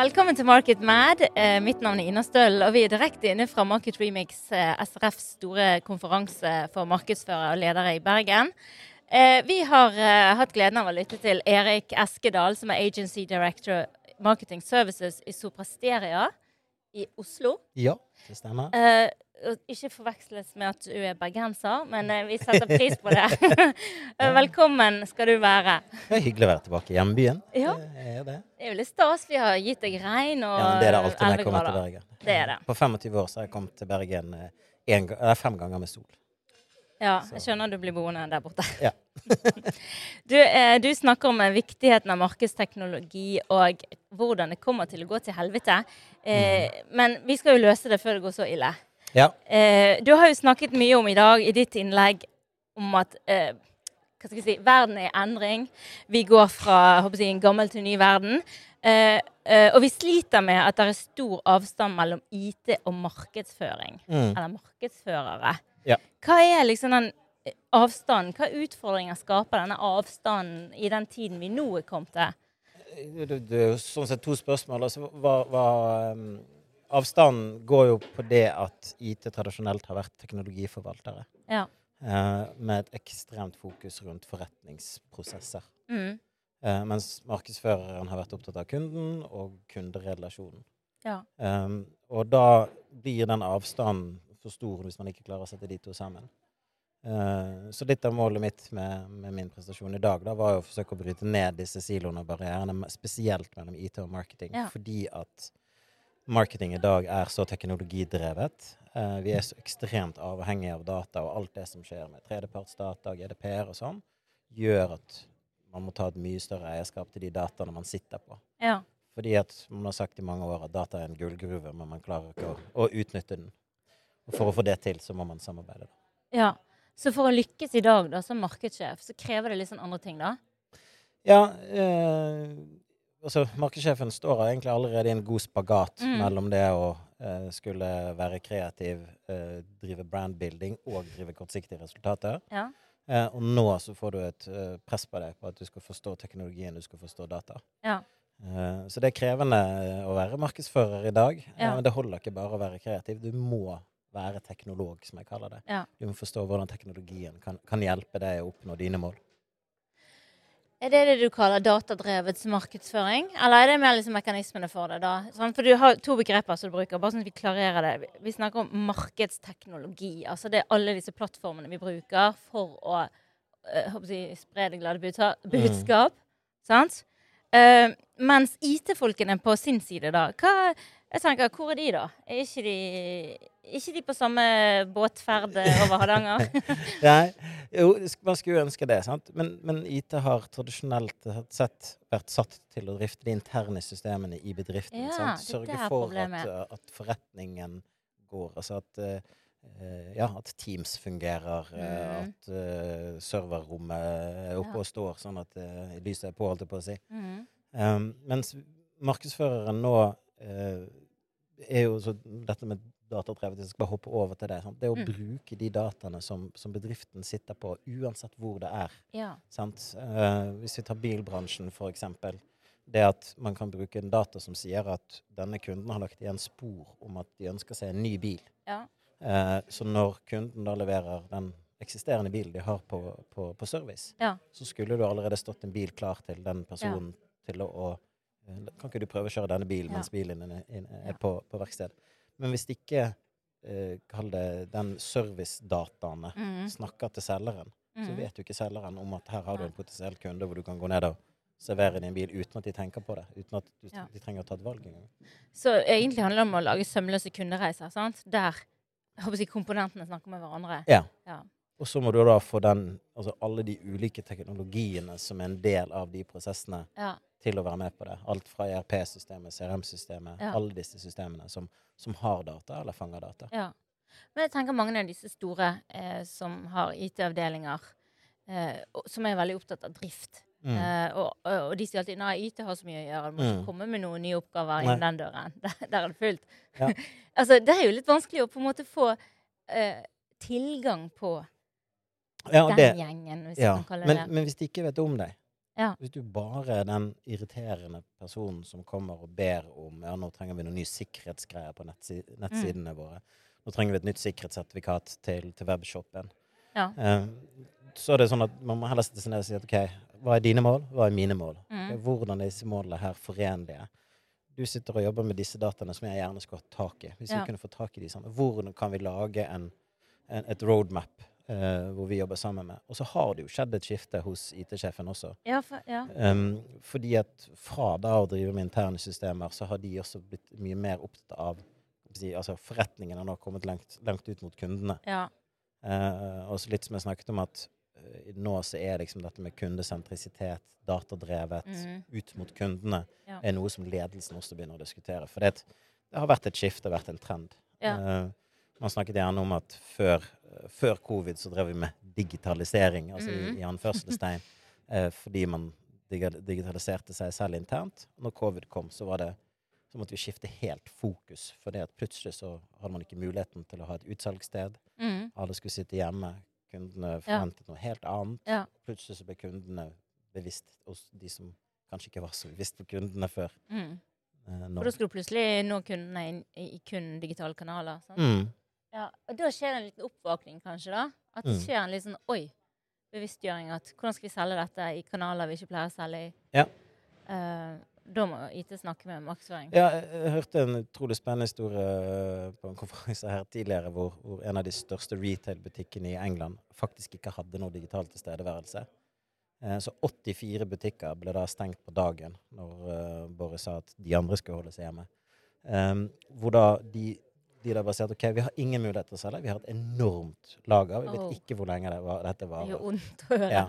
Velkommen til Market Mad. Eh, mitt navn er Ina Støll, og vi er direkte inne fra Market Remix, eh, SRFs store konferanse for markedsførere og ledere i Bergen. Eh, vi har hatt gleden av å lytte til Erik Eskedal, som er Agency Director Marketing Services i Soprasteria i Oslo. Ja, det stemmer. Ikke forveksles med at du er bergenser, men eh, vi setter pris på det. Velkommen skal du være. Det er hyggelig å være tilbake i hjembyen. Ja. Det er det. Det er jo litt stas. Vi har gitt deg regn og Ja, det er det alltid når jeg 11 kommer til. Bergen. Det er det. På 25 år så har jeg kommet til Bergen eh, en, eh, fem ganger med sol. Ja, jeg skjønner du blir boende der borte. Ja. du, du snakker om viktigheten av markedsteknologi og hvordan det kommer til å gå til helvete. Mm. Men vi skal jo løse det før det går så ille. Ja. Eh, du har jo snakket mye om i dag i ditt innlegg om at eh, hva skal jeg si, verden er i endring. Vi går fra håper jeg, en gammel til en ny verden. Eh, eh, og vi sliter med at det er stor avstand mellom IT og markedsføring. Mm. Eller markedsførere. Ja. Hva er liksom den eh, avstanden? Hva utfordringer skaper denne avstanden i den tiden vi nå er kommet til? Det, det, det er jo sånn sett to spørsmål. Altså, hva, hva, um, avstanden går jo på det at IT tradisjonelt har vært teknologiforvaltere. Ja. eh, med et ekstremt fokus rundt forretningsprosesser. Mm. Eh, mens markedsføreren har vært opptatt av kunden og kunderelasjonen. Ja. Eh, og da blir den avstanden for stor hvis man ikke klarer å sette de to sammen. Uh, så litt av målet mitt med, med min prestasjon i dag da, var jo å forsøke å bryte ned disse siloene og barrierene, spesielt mellom IT og marketing. Ja. Fordi at marketing i dag er så teknologidrevet. Uh, vi er så ekstremt avhengige av data, og alt det som skjer med tredjepartsdata, GDPR og sånn, gjør at man må ta et mye større eierskap til de dataene man sitter på. ja. Fordi at man har sagt i mange år at data er en gullgruve, men man klarer ikke å, å utnytte den. Og for å få det til, så må man samarbeide. da. ja. Så for å lykkes i dag da, som markedssjef, så krever det litt sånn andre ting, da? Ja, eh, altså markedssjefen står egentlig allerede i en god spagat Mm. mellom det å eh, skulle være kreativ, eh, drive brandbuilding og drive kortsiktige resultater. Ja. Eh, og nå så får du et eh, press på deg på at du skal forstå teknologien, du skal forstå data. Ja. Eh, Så det er krevende eh, å være markedsfører i dag. Ja. Det holder ikke bare å være kreativ. Du må være teknolog, som jeg kaller det. Du må forstå hvordan teknologien kan, kan hjelpe deg å oppnå dine mål. Er det det du kaller datadrevet markedsføring? Eller er det mer liksom mekanismene for det? da? Sånn, for du har to begreper som du bruker, bare sånn at vi klarerer det. Vi- snakker om markedsteknologi. Altså det er alle disse plattformene vi bruker for å håper jeg, spre det glade budskap. Mm. sant? Uh, mens IT-folkene på sin side, da hva, jeg tenker, Hvor er de, da? Er ikke de, ikke de på samme båtferd over Hardanger? Nei, jo, man skulle jo ønske det, sant? Men, men IT har tradisjonelt sett vært satt til å drifte de interne systemene i bedriften. Ja, sant? Sørge for at, at forretningen går. Altså at, uh, ja, at Teams fungerer, uh, Mhm. at uh, serverrommet er oppe Ja. og står, sånn at uh, lyset er på, holdt jeg på å si. Mm. Um, mens markedsføreren nå eh, er jo så dette med datadrevet, jeg skal bare hoppe over til det. Sant? Det å Mm. bruke de dataene som, som bedriften sitter på, uansett hvor det er. Ja. Sant? Eh, hvis vi tar bilbransjen, for eksempel. Det at man kan bruke en data som sier at denne kunden har lagt igjen spor om at de ønsker seg en ny bil. Ja. Uh, så når kunden da leverer den eksisterende bilen de har på, på, på service, Ja. så skulle det allerede stått en bil klar til den personen til å, å Kan ikke du prøve å kjøre denne bilen mens bilen din er, på, på verksted? Men hvis ikke eh, Kall det den servicedataene mm. snakker til selgeren, så Mhm. vet jo ikke selgeren om at her har du en potensiell kunde hvor du kan gå ned og servere din bil uten at de tenker på det. Uten at du, Ja. de trenger å ta et valg engang. Så egentlig handler det om å lage sømløse kundereiser, sant? Der jeg håper si, komponentene snakker med hverandre. Ja. Ja. Og så må du da få den, altså alle de ulike teknologiene som er en del av de prosessene, Ja. til å være med på det. Alt fra ERP-systemet, CRM-systemet, Ja. alle disse systemene som, som har data eller fanger data. ja. Men jeg tenker mange av disse store eh, som har IT-avdelinger, eh, som er veldig opptatt av drift. Mm. Eh, og, og, de sier alltid nei, IT har så mye å gjøre, du må ikke Mm. komme med noen nye oppgaver innen den døren. Der, der er det fullt. Ja. altså, det er jo litt vanskelig å på en måte få eh, tilgang på Ja, den det, gjengen, hvis ja. man kaller Men, det men hvis de ikke vet om deg, Ja. Hvis du bare er den irriterende personen som kommer og ber om ja, nå trenger vi noen nye sikkerhetsgreier på nettsi Mm. nettsidene våre. Nå trenger vi et nytt sikkerhetssertifikat til, til webshoppen. Ja. Eh, så er det sånn at man må heller sette seg ned og si at OK, hva er dine mål? Hva er mine mål? Mm. Okay, hvordan er disse målene her forenlige? Du sitter og jobber med disse dataene som jeg gjerne skulle hatt tak i. Hvis Ja. vi kunne få tak i de sammen. Hvordan kan vi lage en, en, et roadmap eh, hvor vi jobber sammen med? Og så har det jo skjedd et skifte hos IT-sjefen også. Ja, for, ja. Um, fordi at fra da å drive med interne systemer, så har de også blitt mye mer opptatt av si, altså Forretningen har nå kommet langt, langt ut mot kundene. ja. Uh, og så litt som jeg snakket om, at eh, nå så er liksom dette med kundesentrisitet, datadrevet, mm. ut mot kundene, er noe som ledelsen også begynner å diskutere. For det, det har vært et skifte, vært en trend. Ja. Man snakket gjerne om at før, før covid så drev vi med digitalisering, altså i, i anførselstegn, eh, fordi man digitaliserte seg selv internt. Når covid kom, så var det så måtte vi skifte helt fokus. For det at plutselig så hadde man ikke muligheten til å ha et utsalgssted. Mm. Alle skulle sitte hjemme. Kundene forventet noe helt annet. Ja. Plutselig så ble kundene bevisst hos de som kanskje ikke var så bevisst på kundene før. Mm. Eh, nå. da skulle du plutselig nå kundene i, i kun digitale kanaler. Sant? Mm. Ja, og da skjer det en liten oppvåkning, kanskje? da? At det Mm. skjer en litt sånn oi, bevisstgjøring at hvordan skal vi selge dette i kanaler vi ikke pleier å selge i? Ja. Uh, da må IT snakke med markedsføring. Ja, jeg, hørte en utrolig spennende historie eh, på en konferanse her tidligere, hvor, hvor en av de største retail-butikkene i England faktisk ikke hadde noe digital tilstedeværelse. Eh, så 84 butikker ble da stengt på dagen når Boris sa at de andre skulle holde seg hjemme. Hvor da de, de da bare sier at OK, vi har ingen mulighet til å selge. Vi har et enormt lager. Vi vet ikke hvor lenge det var, dette Det varer. gjør vondt å høre. Ja.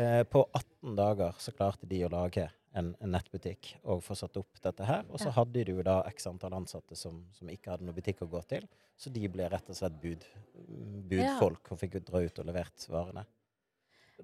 Eh, på 18 dager så klarte de å lage en, en nettbutikk og få satt opp dette her. Og så hadde de jo da x antall ansatte som, som ikke hadde noe butikk å gå til. Så de ble rett og slett bud, budfolk og fikk dra ut og levert varene.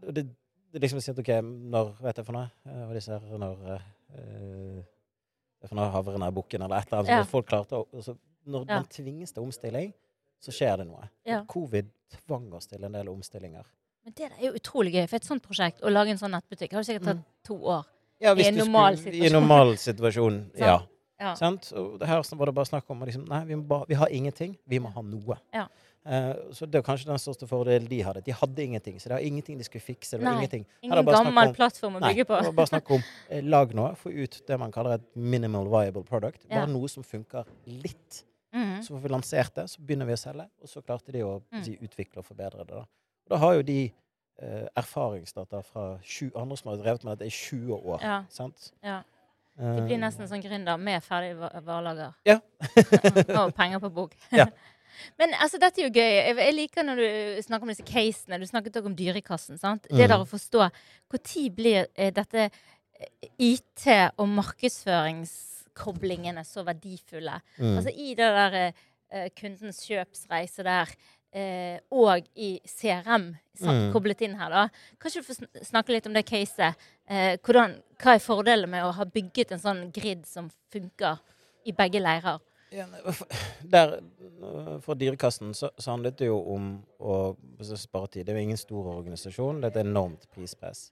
Og Det, det liksom sier at OK, når Vet jeg for noe? Og disse her når eh, Det er for noe havren er bukken, eller et eller annet. Ja. Folk klarte å Når Ja. man tvinges til omstilling, så skjer det noe. Ja. Covid tvang oss til en del omstillinger. Men det er jo utrolig gøy. For et sånt prosjekt, å lage en sånn nettbutikk, har jo sikkert tatt to år. Ja, I en normal skulle- I situasjon. en normal situasjon, ja. Ja. Sant? Og det her var det bare snakk om liksom, Nei, vi, bare, vi har ingenting. Vi må ha noe. Ja. Eh, så det er kanskje den største fordelen de hadde. De hadde ingenting. Så det var ingenting de skulle fikse. Var Nei, ingenting. Ingen gammel om- plattform å Nei, bygge på. det var bare snakk om eh, lag noe. Få ut det man kaller et minimal viable product. Bare Ja. noe som funker litt. Mhm. Så får vi lansert det, så begynner vi å selge. Og så klarte de å Mm. si, utvikle og forbedre det. Da, og da har jo de eh, erfaringsdata fra sju, andre som har drevet med dette i 20 år. Ja. Sant? Ja. De blir nesten sånn gründer med ferdig va- varelager. Ja. og penger på bok. Ja. Men altså, dette er jo gøy. Jeg, liker når du snakker om disse casene. Du snakket også om Dyrekassen. sant? Det Mm. der å forstå Når blir eh, dette eh, IT- og markedsføringskoblingene så verdifulle? mm. Altså i det der eh, kundens kjøpsreise der, eh, og i CRM Mm. koblet inn her, da. Kanskje du får snakke litt om det caset? Eh, hvordan, hva er fordelen med å ha bygget en sånn grid som funker i begge leirer? Der, øh, for Dyrekassen så, så handlet det jo om å spare tid. Det er jo ingen stor organisasjon. Det er et enormt prispress.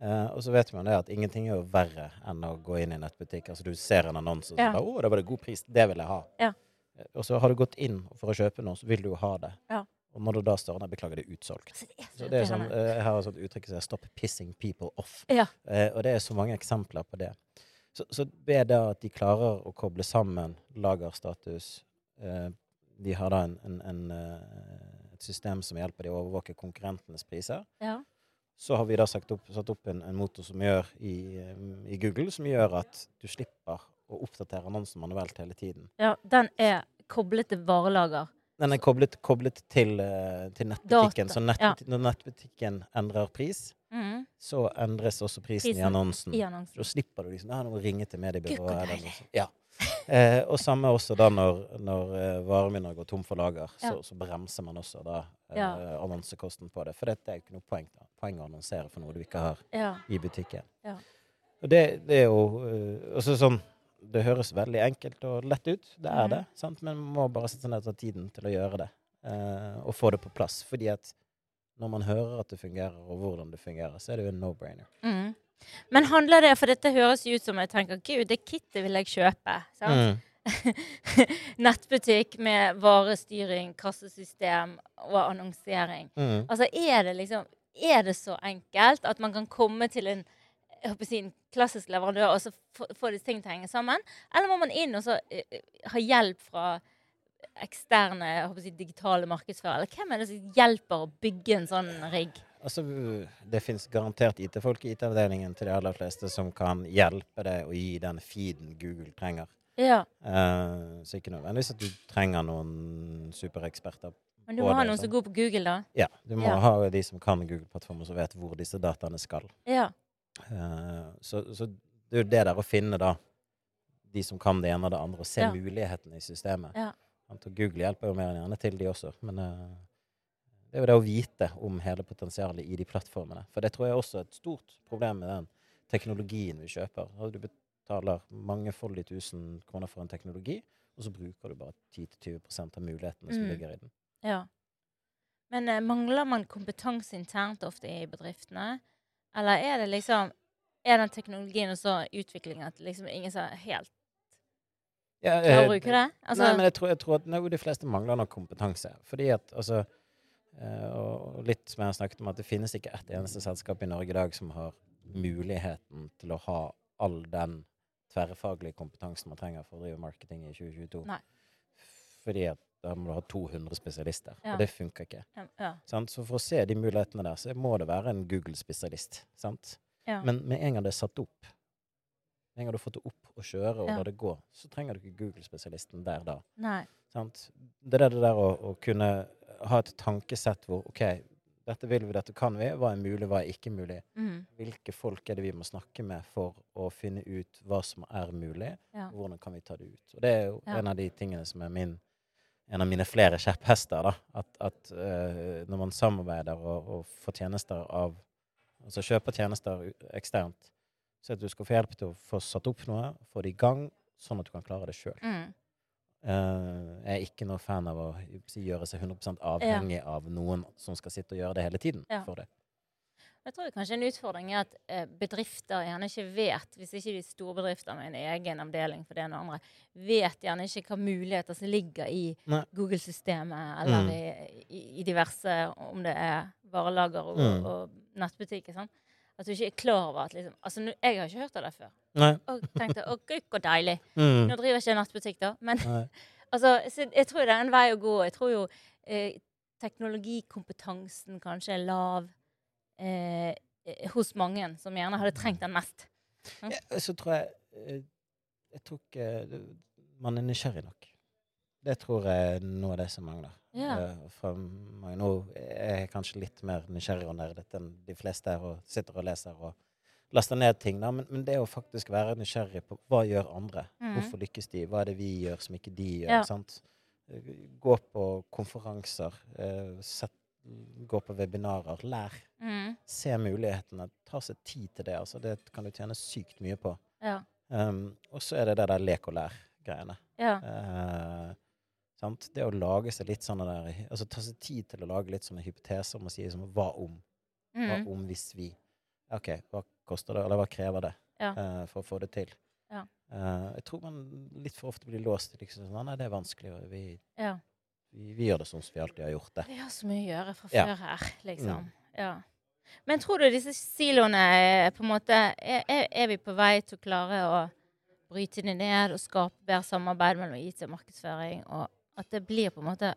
Eh, og så vet man det at ingenting er jo verre enn å gå inn i en nettbutikk. Altså Du ser en annonse og så Ja. bare 'Å, det var det god pris. Det vil jeg ha'. Ja. Eh, Og så har du gått inn for å kjøpe noe, så vil du jo ha det. Ja. Og når du da står der, beklager, det er utsolgt. Altså, det er så Så det er sånn, eh, jeg har et sånt uttrykk som 'stop pissing people off'. Ja. Eh, og det er så mange eksempler på det. Så, så be det at de klarer å koble sammen lagerstatus eh, De har da en, en, en, et system som hjelper de å overvåke konkurrentenes priser. Ja. Så har vi da opp, satt opp en, en motor som gjør i, eh, i Google, som gjør at du slipper å oppdatere annonsen manuelt hele tiden. ja, den er koblet til varelager. Den er koblet, koblet til, eh, til nettbutikken. Data, Så nett, ja. når nettbutikken endrer pris, mm. så endres også prisen, Prisen i annonsen. I annonsen. Da slipper du liksom, ja, nå ringe til mediebyrået. Ja. Eh, og samme også da når, når eh, varene går tom for lager, Ja. så, så bremser man også da eh, Ja. annonsekosten på det. For dette er jo ikke noe poeng, poeng å annonsere for noe du ikke har Ja. i butikken. Ja. Og det, det er jo eh, også sånn Det høres veldig enkelt og lett ut, det er mm. det, sant? men man må bare sette seg ned og ta tiden til å gjøre det. eh, og få det på plass. Fordi at når man hører at det fungerer, og hvordan det fungerer, så er det jo en no-brainer. Mm. Men handler det For dette høres jo ut som jeg tenker Gud, det kittet vil jeg kjøpe. Sant? Mm. Nettbutikk med varestyring, kassesystem og annonsering. Mm. Altså, er det liksom Er det så enkelt at man kan komme til en si, en klassisk leverandør og så få, få disse tingene til å henge sammen? Eller må man inn og så uh, ha hjelp fra eksterne si, digitale markedsførere? Eller hvem er det som hjelper å bygge en sånn rigg? Altså, det finnes garantert IT-folk i IT-avdelingen til de aller fleste som kan hjelpe deg å gi den feeden Google trenger. Ja, Uh, så ikke nødvendigvis at du trenger noen supereksperter. Men du må ha noen som er god på Google, da. Ja, du må Ja. ha de som kan Google-plattformen, som vet hvor disse dataene skal. Ja. Uh, så, så det er jo det der å finne da de som kan det ene og det andre, og se mulighetene i systemet. Ja. Google hjelper jo mer enn gjerne til, de også. Men eh, det er jo det å vite om hele potensialet i de plattformene. For det tror jeg også er et stort problem med den teknologien vi kjøper. Du betaler mangefoldig tusen kroner for en teknologi, og så bruker du bare 10-20% av mulighetene som Mm. ligger i den. ja. Men eh, mangler man kompetanse internt ofte i bedriftene? Eller er det liksom Er den teknologien og så utviklingen at liksom ingen som helt Ja, klarer å eh, bruke det? Altså, Nei, men jeg tror, jeg tror at no, de fleste mangler nok kompetanse. Fordi at altså Og litt som jeg har snakket om, at det finnes ikke ett eneste selskap i Norge i dag som har muligheten til å ha all den tverrfaglige kompetansen man trenger for å drive marketing i 2022. Nei. Fordi at da må du ha 200 spesialister, Ja. og det funker ikke. ja. Så for å se de mulighetene der, så må det være en Google-spesialist. ja. Men med en gang det er satt opp, med en gang du har fått det opp og kjøre og Ja. det gå, så trenger du ikke Google-spesialisten der da. Det er det der å, å kunne ha et tankesett hvor OK, dette vil vi, dette kan vi. Hva er mulig, hva er ikke mulig? Mm. Hvilke folk er det vi må snakke med for å finne ut hva som er mulig? Ja. og Hvordan kan vi ta det ut? Og det er jo Ja. en av de tingene som er min en av mine flere kjepphester. da, At, at uh, når man samarbeider og, og får tjenester av Altså kjøper tjenester eksternt, så at du skal få hjelp til å få satt opp noe, få det i gang, sånn at du kan klare det sjøl. Mm. Jeg er ikke noe fan av å gjøre seg 100% avhengig av noen som skal sitte og gjøre det hele tiden Ja. for det. Jeg tror kanskje en utfordring er at eh, bedrifter gjerne ikke vet, hvis ikke de store bedrifter med en egen avdeling for det ene og andre, vet gjerne ikke hva muligheter som ligger i Google-systemet eller Mm. i, i, i diverse, om det er varelager og, Mm. og nettbutikker. Sånn. At du ikke er klar over at liksom Altså, nu, jeg har ikke hørt av det før. Nei. Og tenkte å gud, så deilig. Mm. Nå driver jeg ikke nattbutikk da. Men altså, jeg tror det er en vei å gå. Jeg tror jo eh, teknologikompetansen kanskje er lav eh, eh, hos mange, som gjerne hadde trengt den mest. Ja, så tror jeg eh, Jeg tror ikke man er nysgjerrig nok. Det tror jeg er noe av det som mangler. Eh, fra mange. Nå er jeg kanskje litt mer nysgjerrig og nerdete enn de fleste her, og sitter og leser og laster ned ting. Da. Men, men det å faktisk være nysgjerrig på hva gjør andre? Mm. Hvorfor lykkes de? Hva er det vi gjør som ikke de gjør? Ja. Sant? Gå på konferanser. eh, Sett, gå på webinarer. Lær. Mm. Se mulighetene. Ta seg tid til det. Altså, det kan du tjene sykt mye på. Ja. Um, og så er det det der lek og lær-greiene. Ja. Eh, sant? Det å lage seg litt sånne der Altså ta seg tid til å lage litt sånne hypoteser om å si liksom, hva om? Hva Mm. om hvis vi OK, hva koster det, eller hva krever det Ja. uh, for å få det til? Ja. Uh, jeg tror man litt for ofte blir låst til liksom, sånn, Nei, det er vanskelig, vi, ja. vi, vi gjør det sånn som vi alltid har gjort det. Vi har så mye å gjøre fra før her, liksom. Mm. Ja. Men tror du disse siloene er på en måte er, er, vi på vei til å klare å bryte det ned og skape bedre samarbeid mellom IT og markedsføring, og at det blir på en måte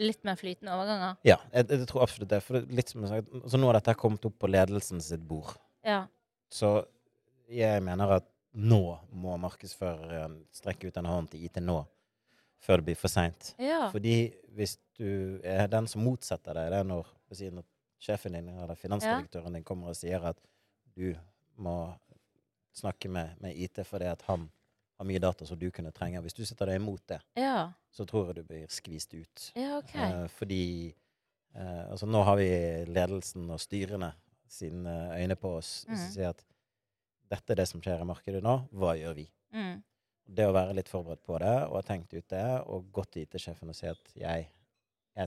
litt mer flytende overganger? Ja, jeg, jeg tror absolutt det. For det, altså, nå har dette kommet opp på ledelsen sitt bord. Ja. Så jeg mener at nå må markedsføreren strekke ut en hånd til IT nå, før det blir for seint. Ja. Fordi hvis du er den som motsetter deg, det er når, si, når sjefen din eller finansdirektøren din kommer og sier at du må snakke med, med IT fordi at han har mye data som du kunne trenge. Hvis du setter deg imot det, Ja. så tror jeg du blir skvist ut. ja, okay. Eh, fordi eh, altså nå har vi ledelsen og styrene sine øyne på oss Hvis som sier at dette er det som skjer i markedet nå, hva gjør vi? Det å være litt forberedt på det, å ha tenkt ut det, og gått i til sjefen og si at jeg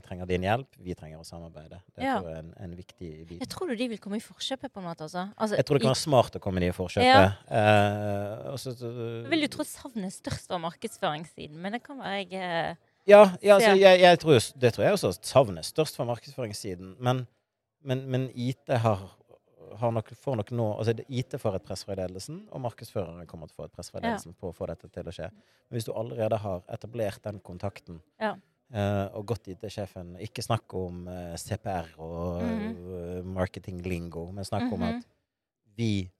trenger din hjelp, vi trenger å samarbeide. Det Ja. tror jeg er en, en viktig bit. Jeg tror du de vil komme i forkjøpet, på en måte. Altså. altså Jeg tror det kan være smart å komme de i forkjøpet. Ja. Eh, og så- så- Jeg vil jo tro savnet størst fra markedsføringssiden, men det kan være jeg eh, Ja, ja altså, jeg, jeg tror, det tror jeg også savner størst fra markedsføringssiden. Men, men, men IT har, har nok, får nok nå altså IT får et press fra ledelsen, og markedsføreren kommer til å få et press fra Ja. ledelsen på å få dette til å skje. Men hvis du allerede har etablert den kontakten, Eh, og gått til sjefen. Ikke snakk om uh, CPR og Mhm. eh, marketing-lingo, men snakk om Mhm. at vi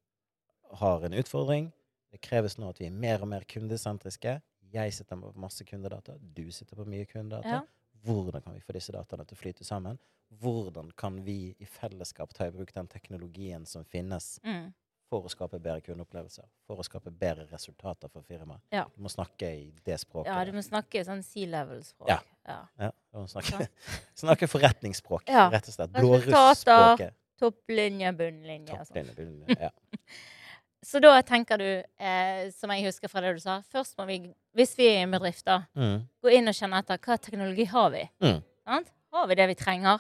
har en utfordring. Det kreves nå at vi er mer og mer kundesentriske. Jeg sitter på masse kundedata, du sitter på mye kundedata. Ja. Hvordan kan vi få disse dataene til å flyte sammen? Hvordan kan vi i fellesskap ta i bruk den teknologien som finnes mm. For å skape bedre kundeopplevelser? For å skape bedre resultater for firmaet? Ja. Du må snakke i det språket. Ja, du må snakke sånn C-level-språk. Ja. ja. Ja, du må snakke, snakke forretningsspråk, Ja. rett og slett. Resultater. Blårussspråket. Topplinje, bunnlinje. sånn. Topplinje, bunnlinje. Ja. Så da tenker du, eh, som jeg husker fra det du sa, først må vi, hvis vi er i en bedrift, da, Mm. gå inn og kjenne etter hva teknologi har vi. Mm. Sant? Har vi det vi trenger?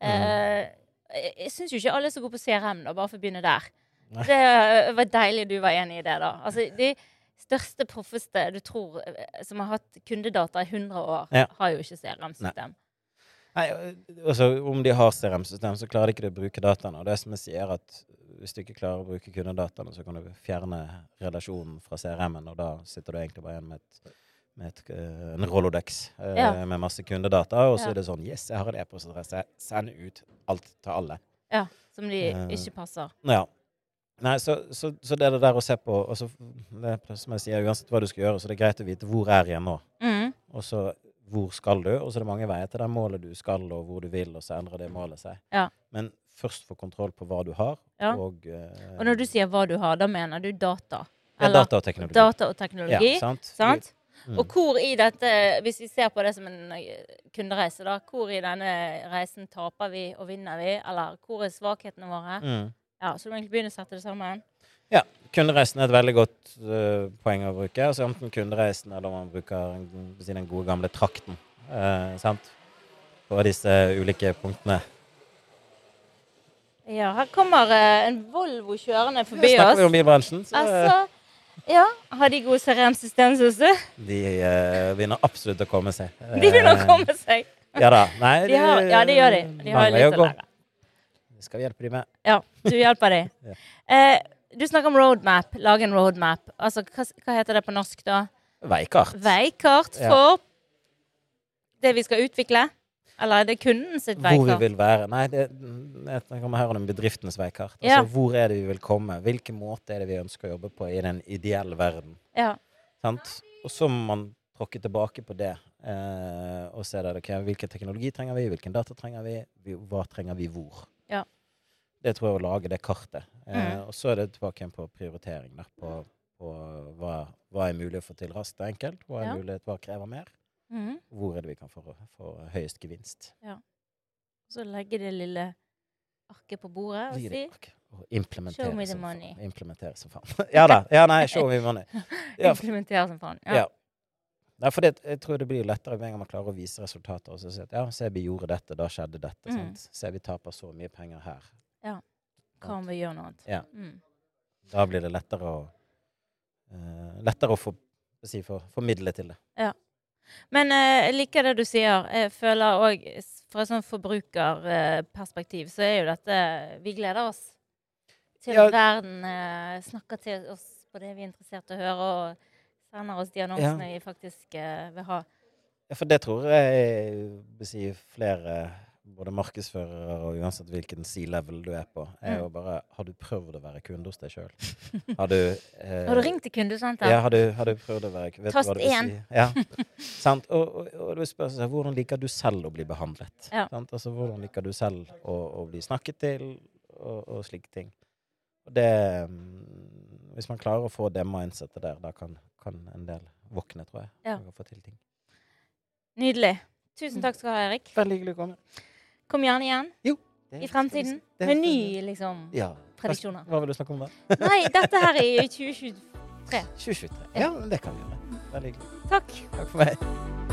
Mm. Eh, jeg syns jo ikke alle er så gode på CRM, da, bare for å begynne der. Det eh, var deilig du var enig i det, da. Altså, de største, proffeste du tror eh, som har hatt kundedata i 100 år, Ja. har jo ikke CRM-system. Nei, altså Om de har CRM-system, så klarer de ikke å bruke dataene. Og det som jeg sier, at hvis du ikke klarer å bruke kundedataene, så kan du fjerne relasjonen fra CRM-en, og da sitter du egentlig bare igjen med, et, med et, eh, en Rolodex eh, Ja. med masse kundedata, og så Ja. er det sånn Yes, jeg har en e-postadresse. Send ut alt til alle. Ja, som de Eh. ikke passer. Ja. Nei, så, så, så det er det der å se på og så, det som jeg sier, Uansett hva du skal gjøre, så det er greit å vite hvor er jeg nå. Mm. Og så hvor skal du? Og så er det mange veier til det målet du skal, og hvor du vil, og så endrer det målet seg. Ja. Men først få kontroll på hva du har, Ja. og uh, Og når du sier hva du har, da mener du data? ja, data og teknologi. data og teknologi? Ja, sant? Sant? Mm. Og hvor i dette, hvis vi ser på det som en eh, kundereise, da, hvor i denne reisen taper vi og vinner vi? Eller hvor er svakhetene våre? Mm. Ja, Så du må egentlig begynne å sette det sammen. Kundereisen er et veldig godt uh, poeng å bruke. Altså Enten kundereisen eller man bruker den gode gamle trakten. Uh, sant? På disse ulike punktene. Ja, her kommer uh, en Volvo kjørende Ja, forbi snakker vi om bilbransjen, så Altså, ja, har de gode CRM-system, syns du? de begynner absolutt å komme seg. De begynner å komme seg. Ja da. Nei, De har, ja, det gjør de. De har litt å lære. Skal vi hjelpe dem med. Ja, du hjelper dem. Ja. eh, du snakker om roadmap. Lage en roadmap. Altså, hva, hva heter det på norsk, da? Veikart. Veikart Ja. for det vi skal utvikle? Eller er det kunden sitt veikart? Hvor vi vil være. Nei, det, jeg kommer her om bedriftenes veikart. Altså, Ja. Hvor er det vi vil komme? Hvilken måte er det vi ønsker å jobbe på i den ideelle verden? Ja. Sant? Og så må man tråkke tilbake på det eh, og se der, okay, hvilken teknologi trenger vi, hvilken data trenger vi, vi hva trenger vi hvor. Ja. Det tror jeg å lage det kartet. Eh, Mm. Og så er det tilbake igjen på prioritering. Der, på på hva, hva er mulig å få til raskt og enkelt, hva er Ja. mulig, hva krever mer, Mm. hvor er det vi kan få, få høyest gevinst. Så legge det lille arket på bordet og si. Og implementere Show me the som money. Implementere som faen. ja da. Ja, nei, show me money. Ja, Implementere som faen. ja. Nei, for det, jeg tror det blir lettere med en gang man klarer å vise resultater. Og så si at ja, se vi gjorde dette, da skjedde dette. Mm. Sant? Se vi taper så mye penger her. Hva om vi gjør noe annet? Ja. Mm. Da blir det lettere å uh, Lettere å få si, for, formidle til det. Ja. Men jeg uh, liker det du sier. Jeg føler òg fra et sånt forbrukerperspektiv så er jo dette Vi gleder oss til Ja. verden uh, snakker til oss på det vi er interessert i å høre, og sender oss de annonsene vi faktisk eh, vil ha. Ja, for det tror jeg vil si flere både markedsførere og uansett hvilken C-level du er på, er Mm. jo bare Har du prøvd å være kunde hos deg sjøl? Har du eh, Har du ringt til kundesenter? Ja, har du, har du prøvd å være vet Tast én. Si? Ja, sant? Og, og, og du spør seg hvordan liker du selv å bli behandlet? Ja. Altså, hvordan liker du selv å, å bli snakket til, og, og slike ting. Og det mm, Hvis man klarer å få det mindsettet der, da kan, kan en del våkne, tror jeg. Ja. Og få til ting. Nydelig. Tusen takk skal du ha, Erik. Veldig hyggelig å komme. Kom gjerne igjen Jo. i fremtiden med nye liksom ja. prediksjoner. Hva vil du snakke om da? Nei, dette her er i 2023. 2023. Ja, det kan vi gjøre. Veldig hyggelig. Takk. Takk for meg.